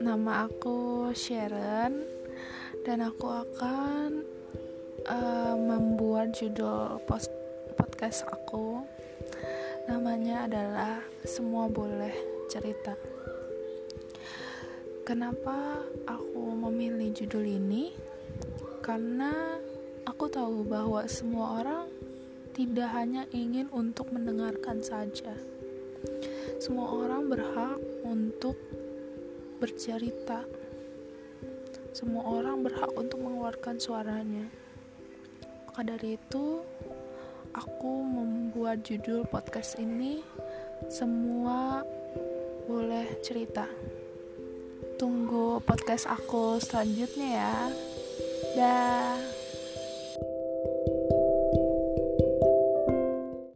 nama aku Sharon dan aku akan uh, membuat judul post podcast aku. Namanya adalah Semua Boleh Cerita. Kenapa aku memilih judul ini? Karena aku tahu bahwa semua orang tidak hanya ingin untuk mendengarkan saja. Semua orang berhak untuk bercerita. Semua orang berhak untuk mengeluarkan suaranya. Maka dari itu, aku membuat judul podcast ini semua boleh cerita. Tunggu podcast aku selanjutnya ya. Dah.